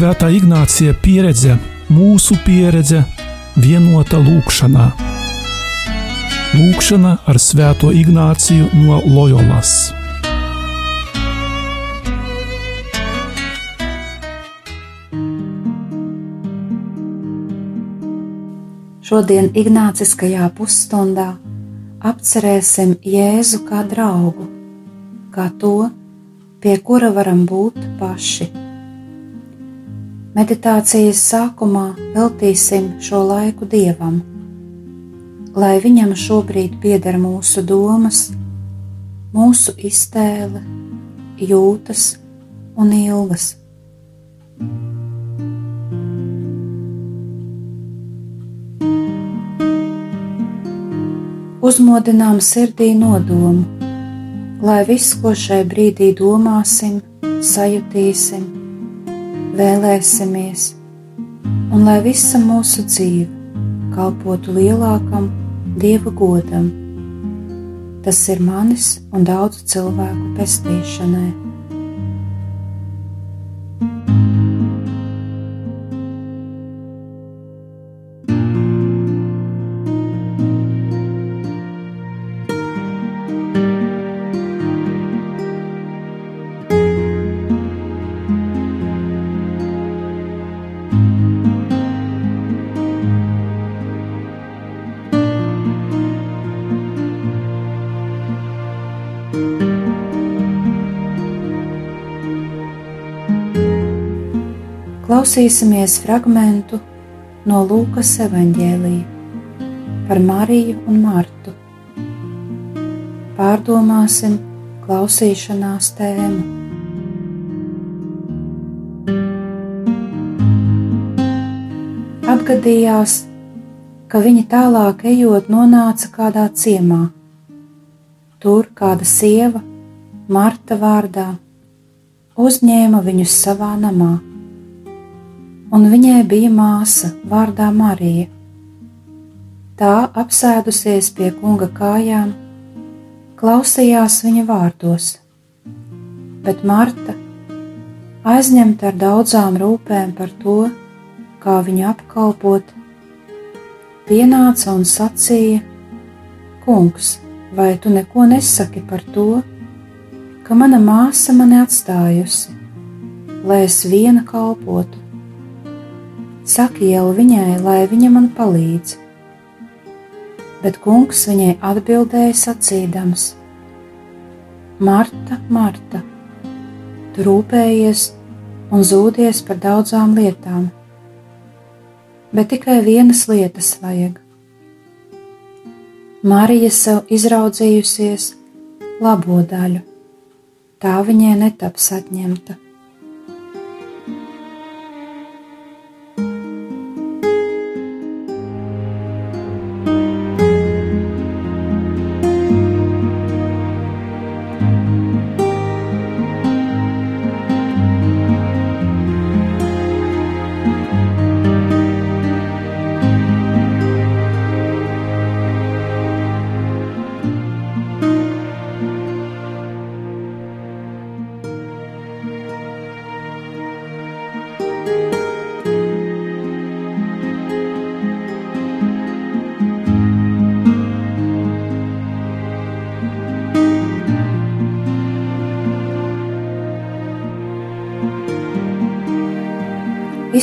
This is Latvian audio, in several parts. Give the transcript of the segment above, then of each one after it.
Svētā Ignācija pieredze, mūsu pieredze, vienota lūkšanā. Lūkšana ar Svēto Ignāciju no Loyolas. Šodien Ignāciskajā pusstundā apcerēsim Jēzu kā draugu, kā to, pie kura varam būt paši Meditācijas sākumā veltīsim šo laiku dievam, lai viņam šobrīd pieder mūsu domas, mūsu iztēle, jūtas un ilgas. Uzmodinām sirdī nodomu, lai viss, ko šai brīdī domāsim, sajutīsim, vēlēsimies, un lai visa mūsu dzīve kalpotu lielākam Dieva godam. Tas ir manis un daudzu cilvēku pestīšanai. Klausīsimies fragment no Lūkas evanģēlīja par Mariju un Martu. Pārdomāsim klausīšanās tēmu. Atgadījās, ka viņi tālāk ejot nonāca kādā ciemā. Tur kāda sieva, Marta vārdā, uzņēma viņus savā namā un viņai bija māsa vārdā Marija. Tā apsēdusies pie kunga kājām, klausījās viņa vārdos, bet Marta, aizņemta ar daudzām rūpēm par to, kā viņu apkalpot, pienāca un sacīja: Kungs, vai tu neko nesaki par to, ka mana māsa mani atstājusi, lai es viena kalpotu? Saki jau viņai, lai viņa man palīdz. Bet kungs viņai atbildēja sacīdams: Marta, Marta, tu rūpējies un zūdies par daudzām lietām, bet tikai vienas lietas vajag. Marija sev izraudzījusies labo daļu, tā viņai netaps atņemta.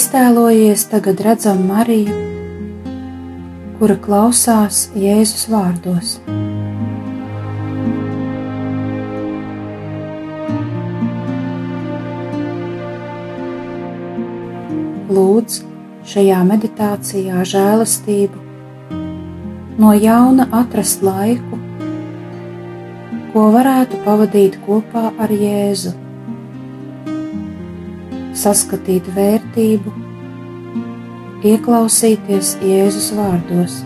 Iztēlojies tagad redzam Mariju, kura klausās Jēzus vārdos. Lūdz šajā meditācijā žēlastību, no jauna atrast laiku, ko varētu pavadīt kopā ar Jēzu saskatīt vērtību, ieklausīties Jēzus vārdos.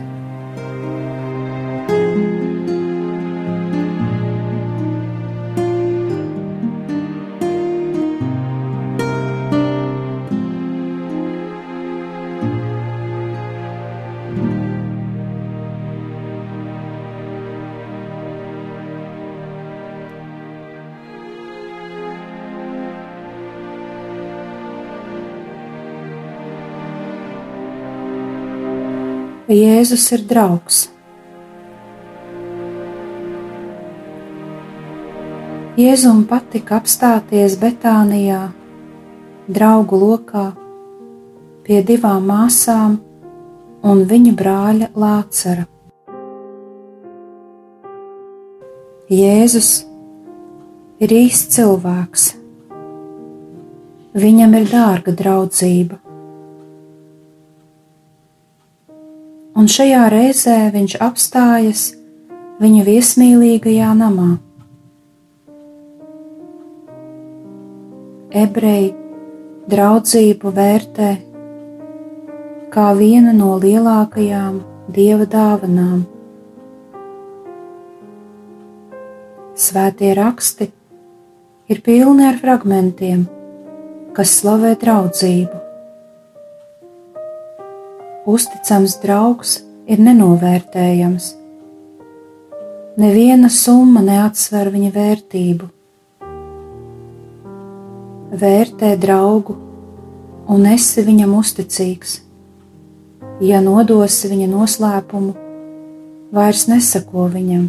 Ka Jēzus ir draugs. Jēzum patika apstāties Betānijā, draugu lokā, pie divām māsām un viņa brāļa Lācara. Jēzus ir īsts cilvēks. Viņam ir dārga draudzība. Un šajā reizē viņš apstājas viņa viesmīlīgajā namā. Ebreji draudzību vērtē kā vienu no lielākajām dieva dāvanām. Svētie raksti ir pilni ar fragmentiem, kas slavē draudzību. Uzticams draugs ir nenovērtējams. Neviena summa neatsver viņa vērtību. Vērtē draugu un esi viņam uzticīgs. Ja nodosi viņa noslēpumu, vairs nesako viņam.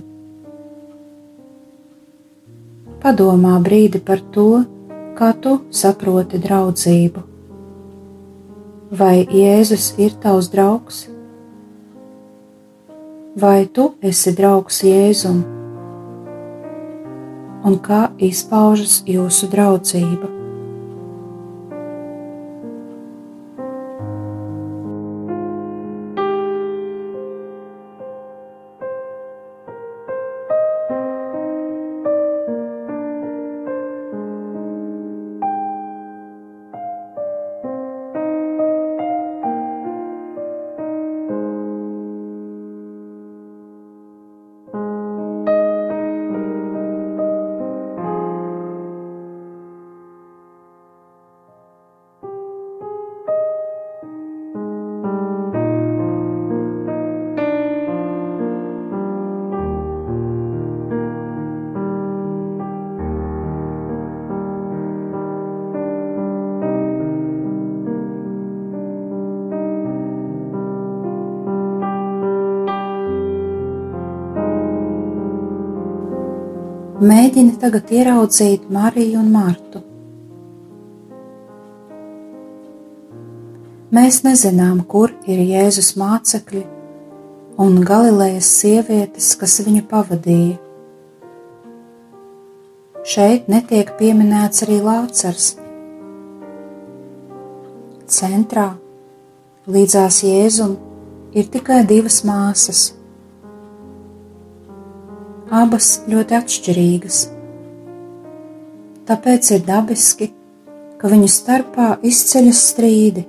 Padomā brīdi par to, kā tu saproti draudzību. Vai Jēzus ir tavs draugs? Vai tu esi draugs Jēzum? Un kā izpaužas jūsu draudzība? Mēģini tagad ieraudzīt Mariju un Martu. Mēs nezinām, kur ir Jēzus mācekļi un Galilejas sievietes, kas viņu pavadīja. Šeit netiek pieminēts arī Lācars. Centrā līdzās Jēzum ir tikai divas māsas abas ļoti atšķirīgas. Tāpēc ir dabiski, ka viņu starpā izceļas strīdi.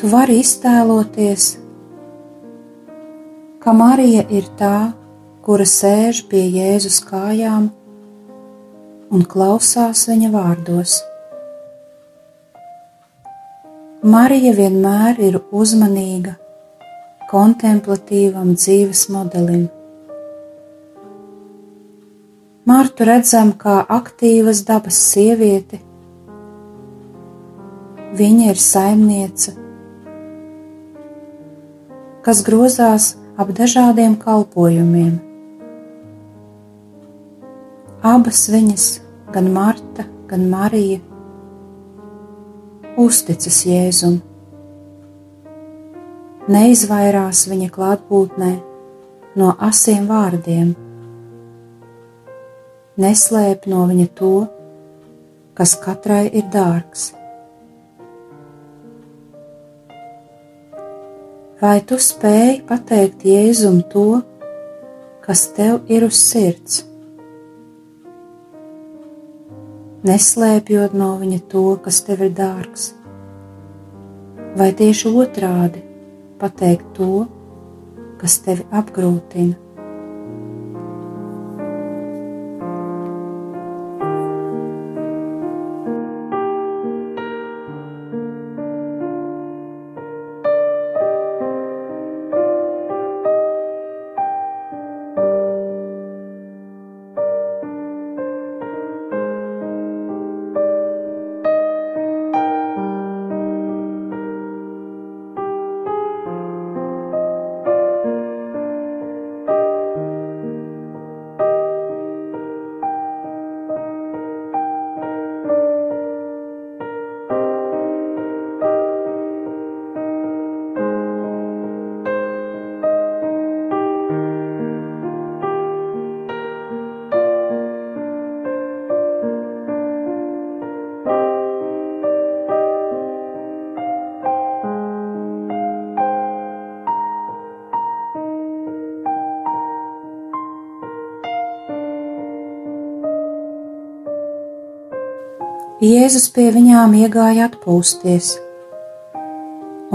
Tu vari iztēloties, ka Marija ir tā, kura sēž pie Jēzus kājām un klausās viņa vārdos. Marija vienmēr ir uzmanīga kontemplatīvam dzīves modelim. Martu redzam kā aktīvas dabas sievieti. Viņa ir saimniece, kas grozās ap dažādiem kalpojumiem. Abas viņas, gan Marta, gan Marija, uzticas Jēzumam neizvairās viņa klātbūtnē no asiem vārdiem, neslēp no viņa to, kas katrai ir dārgs. Vai tu spēj pateikt Jēzum to, kas tev ir uz sirds? Neslēpjot no viņa to, kas tev ir dārgs, vai tieši otrādi pateikt to, kas tevi apgrūtina. Jēzus pie viņām iegāja atpūsties,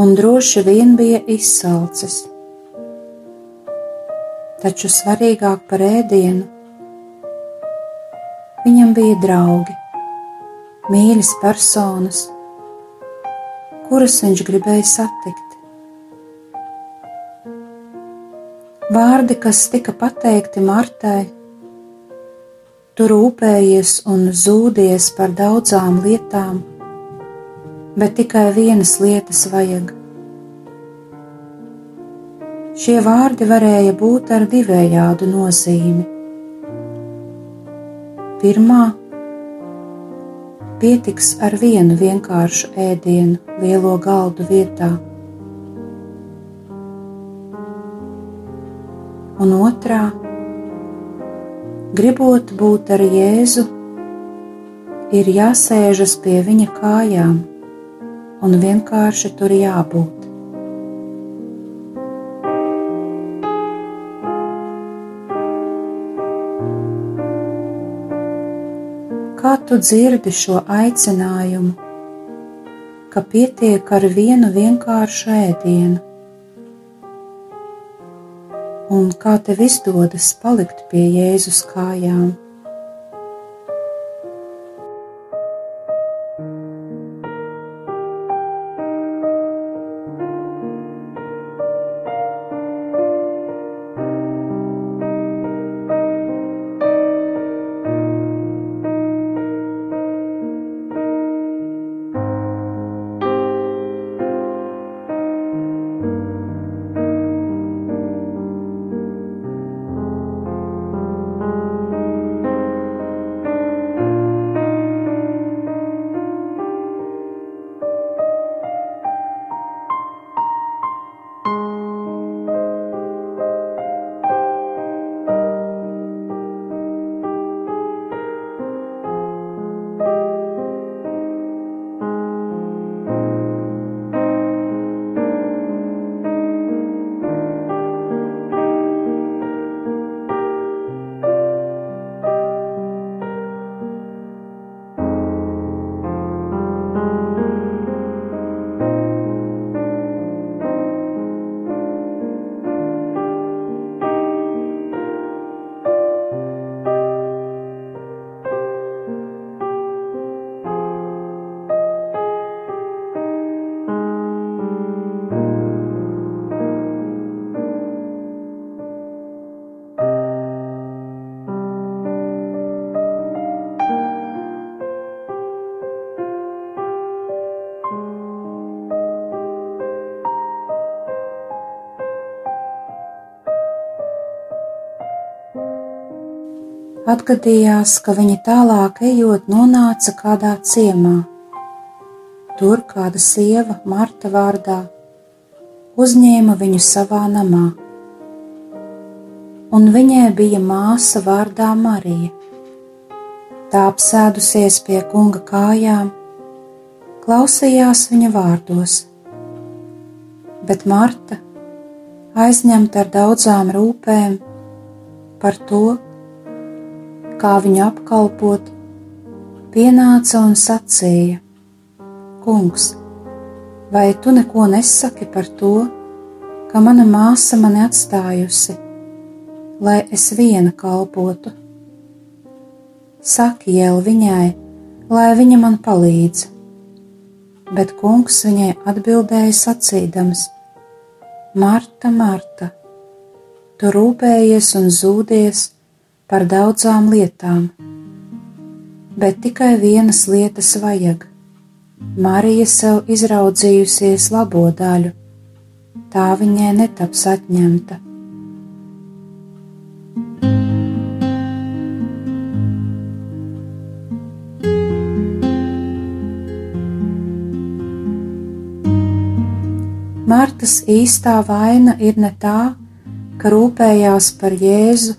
un droši vien bija izsalcis. Taču svarīgāk par ēdienu viņam bija draugi, mīļas personas, kuras viņš gribēja satikt. Vārdi, kas tika pateikti Martai, tu rūpējies un zūdies par daudzām lietām, bet tikai vienas lietas vajag. Šie vārdi varēja būt ar divējādu nozīmi. Pirmā pietiks ar vienu vienkāršu ēdienu lielo galdu vietā un otrā - gribot būt ar Jēzu, ir jāsēžas pie viņa kājām un vienkārši tur jābūt. Kā tu dzirdi šo aicinājumu, ka pietiek ar vienu vienkāršu ēdienu? Un kā tev izdodas palikt pie Jēzus kājām. Atgadījās, ka viņa tālāk ejot, nonāca kādā ciemā. Tur kāda sieva, Marta vārdā, uzņēma viņu savā namā, un viņai bija māsa vārdā Marija. Tā apsēdusies pie kunga kājām, klausījās viņa vārdos, bet Marta, aizņemta ar daudzām rūpēm par to, kā viņu apkalpot, pienāca un sacīja: Kungs, vai tu neko nesaki par to, ka mana māsa mani atstājusi, lai es viena kalpotu? Saki jau viņai, lai viņa man palīdz. Bet kungs viņai atbildēja sacīdams: Marta, Marta, tu rūpējies un zūdies par daudzām lietām, bet tikai vienas lietas vajag. Marija sev izraudzījusies labo daļu, tā viņai netaps atņemta. Martas īstā vaina ir ne tā, ka rūpējās par Jēzu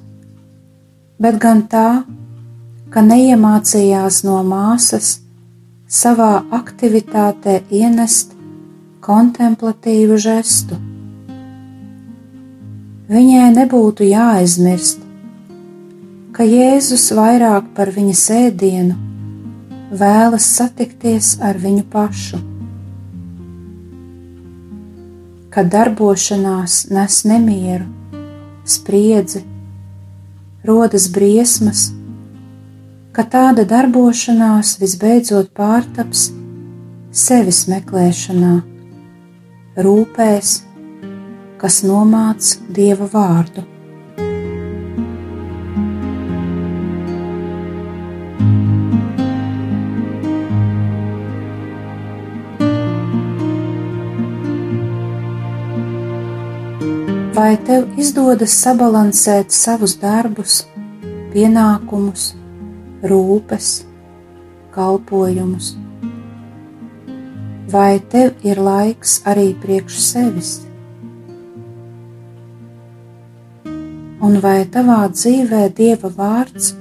bet gan tā, ka neiemācījās no māsas savā aktivitātē ienest kontemplatīvu žestu. Viņai nebūtu jāaizmirst, ka Jēzus vairāk par viņas ēdienu vēlas satikties ar viņu pašu. Kad darbošanās nes nemieru, spriedzi, rodas briesmas, ka tāda darbošanās visbeidzot pārtaps sevis meklēšanā, rūpēs, kas nomāc dieva vārdu. Izdodas sabalansēt savus darbus, pienākumus, rūpes, kalpojumus? Vai tev ir laiks arī priekš sevis? Un vai tavā dzīvē Dieva vārds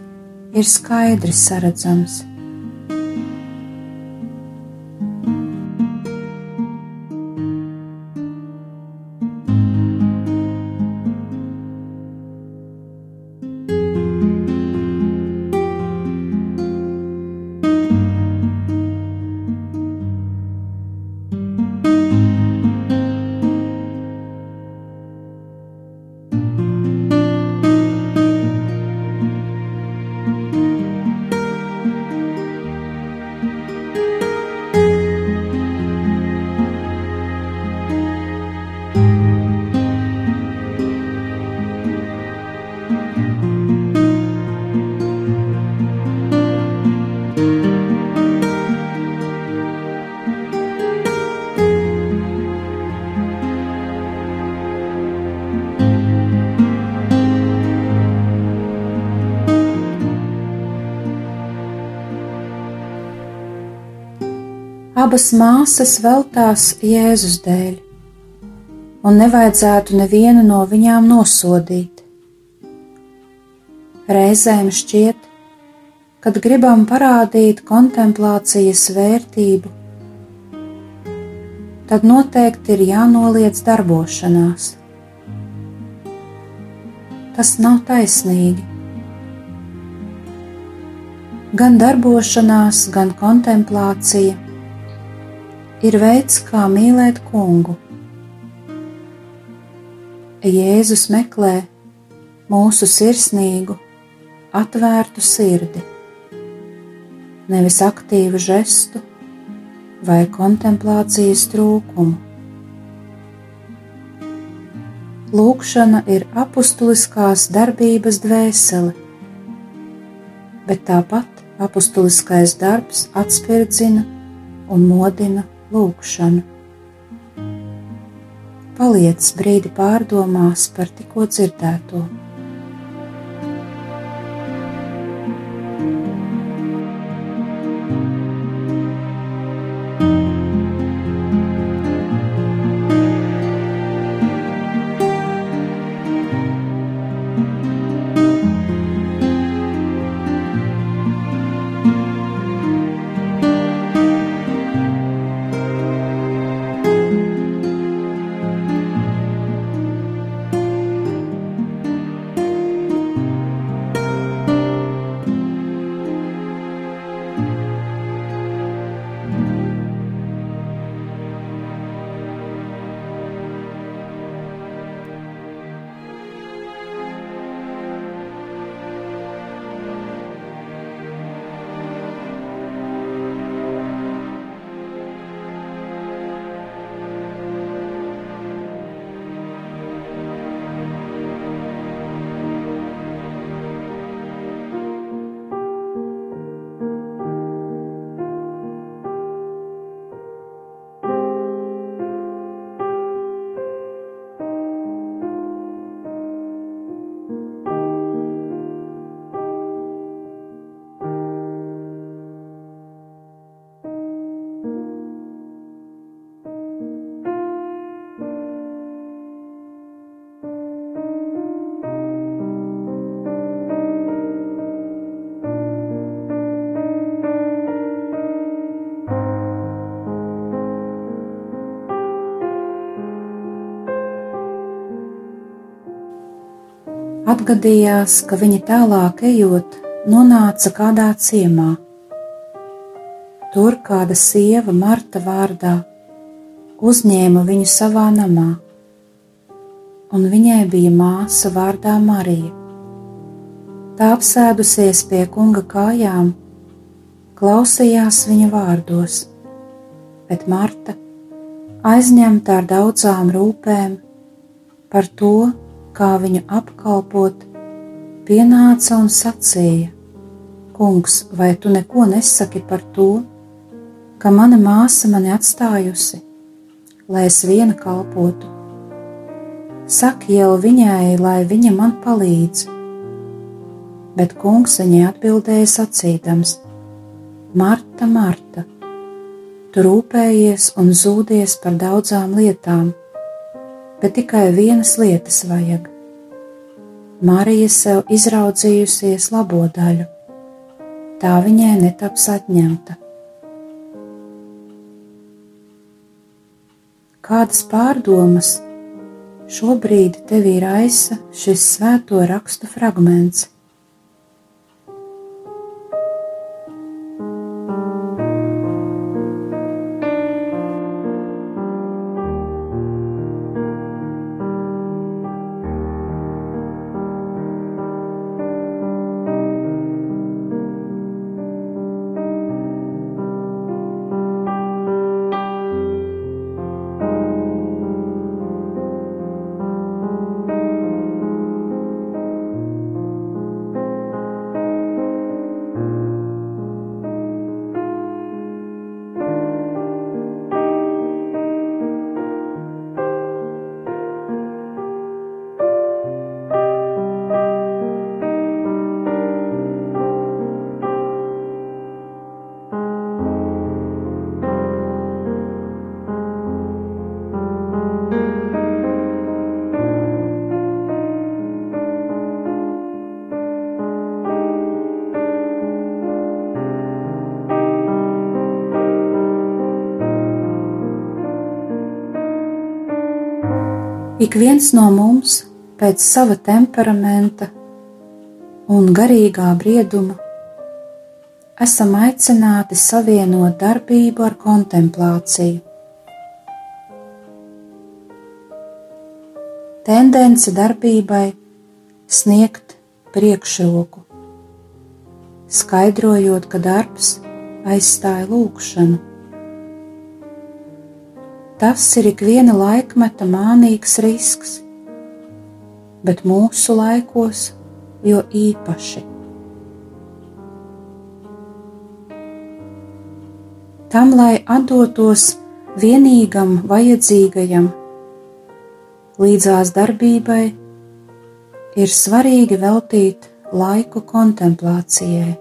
ir skaidri saredzams? Abas māsas veltās Jēzus dēļ, un nevajadzētu nevienu no viņām nosodīt. Reizēm šķiet, kad gribam parādīt kontemplācijas vērtību, tad noteikti ir jānoliedz darbošanās. Tas nav taisnīgi. Gan darbošanās, gan kontemplācija ir veids, kā mīlēt kungu. Jēzus meklē mūsu sirsnīgu, atvērtu sirdi, nevis aktīvu žestu vai kontemplācijas trūkumu. Lūkšana ir apustuliskās darbības dvēsele, bet tāpat apustuliskais darbs atspirdzina un modina lūgšanu. Paliec brīdi pārdomās par tikko dzirdēto. Atgadījās, ka viņi tālāk ejot, nonāca kādā ciemā. tur kāda sieva Marta vārdā uzņēma viņu savā namā, un viņai bija māsa vārdā Marija. Tā apsēdusies pie kunga kājām, klausījās viņa vārdos, bet Marta, aizņemta ar daudzām rūpēm par to, kā viņu apkalpot, pienāca un sacīja: Kungs, vai tu neko nesaki par to, ka mana māsa mani atstājusi, lai es viena kalpotu? Saki jau viņai, lai viņa man palīdz. Bet kungs viņai atbildēja sacīdams: Marta, Marta, tu rūpējies un zūdies par daudzām lietām bet tikai vienas lietas vajag. Marija sev izraudzījusies labo daļu, tā viņai netaps atņemta. Kādas pārdomas šobrīd tev ir aisa šis svēto rakstu fragments? Ik viens no mums pēc sava temperamenta un garīgā brieduma esam aicināti savienot darbību ar kontemplāciju. Tendence darbībai sniegt priekšroku, skaidrojot, ka darbs aizstāja lūgšanu Tas ir ikviena laikmeta mānīgs risks, bet mūsu laikos jo īpaši. Tam, lai atdotos vienīgam vajadzīgajam, līdzās darbībai, ir svarīgi veltīt laiku kontemplācijai.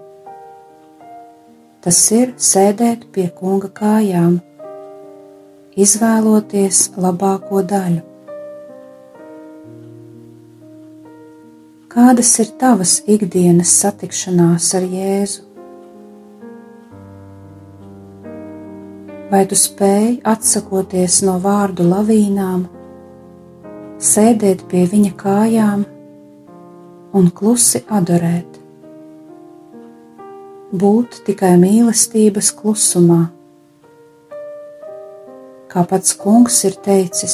Tas ir sēdēt pie kunga kājām izvēloties labāko daļu. Kādas ir tavas ikdienas satikšanās ar Jēzu? Vai tu spēj atsakoties no vārdu lavīnām, sēdēt pie viņa kājām un klusi adorēt? Būt tikai mīlestības klusumā kā pats kungs ir teicis,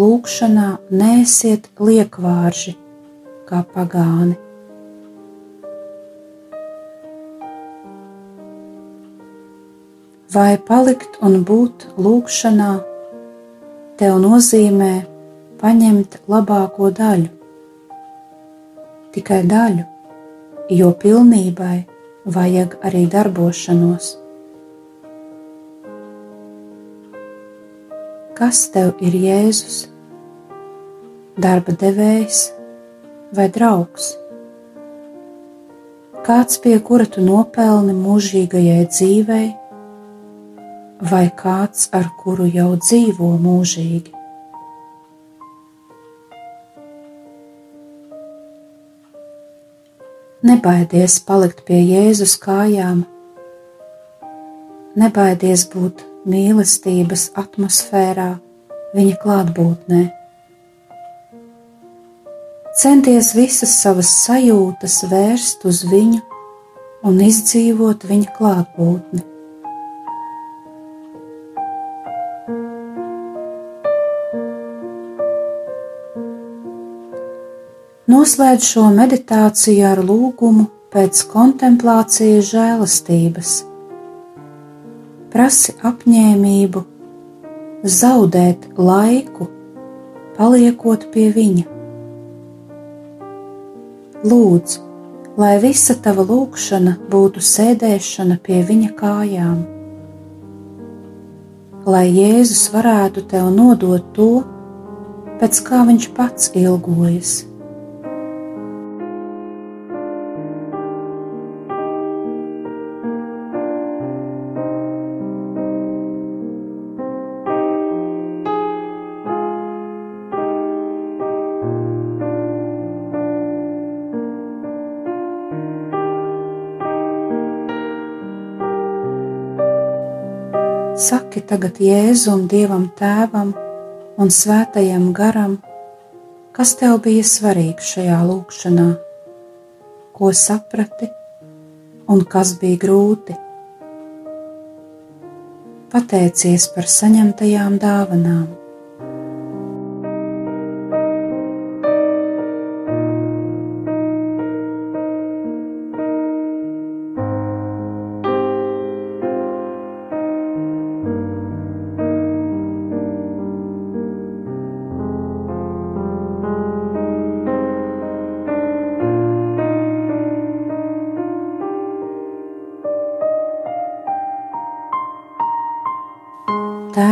lūkšanā nēsiet liekvārži kā pagāni. Vai palikt un būt lūkšanā, tev nozīmē paņemt labāko daļu, tikai daļu, jo pilnībai vajag arī darbošanos. Kas tev ir Jēzus? Darba devējs vai draugs? Kāds pie kura tu nopelni mūžīgajai dzīvei, vai kāds ar kuru jau dzīvo mūžīgi? Nebaidies palikt pie Jēzus kājām, nebaidies būt mīlestības atmosfērā, viņa klātbūtnē. Centies visas savas sajūtas vērst uz viņu un izdzīvot viņa klātbūtni. Noslēdz šo meditāciju ar lūgumu pēc kontemplācijas žēlastības. Prasi apņēmību, zaudēt laiku, paliekot pie viņa. Lūdzu, lai visa tava lūkšana būtu sēdēšana pie viņa kājām, lai Jēzus varētu tev nodot to, pēc kā viņš pats ilgojas. Tagad Jēzum, Dievam Tēvam un Svētajam Garam, kas tev bija svarīgs šajā lūkšanā, ko saprati un kas bija grūti. Pateicies par saņemtajām dāvanām.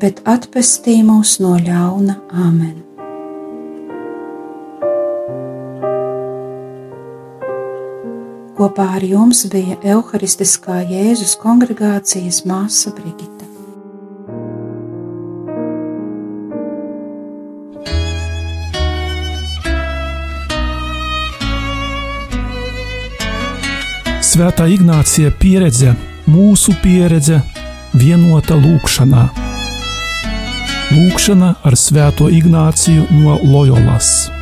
bet atpestī mūs no ļauna Āmen. Kopā ar jums bija Euharistiskā Jēzus kongregācijas māsa Brigita. Svētā Ignācija pieredze, mūsu pieredze, vienota lūkšanā. Lūkšena ar Sveto Ignacijų nuo Lojolas.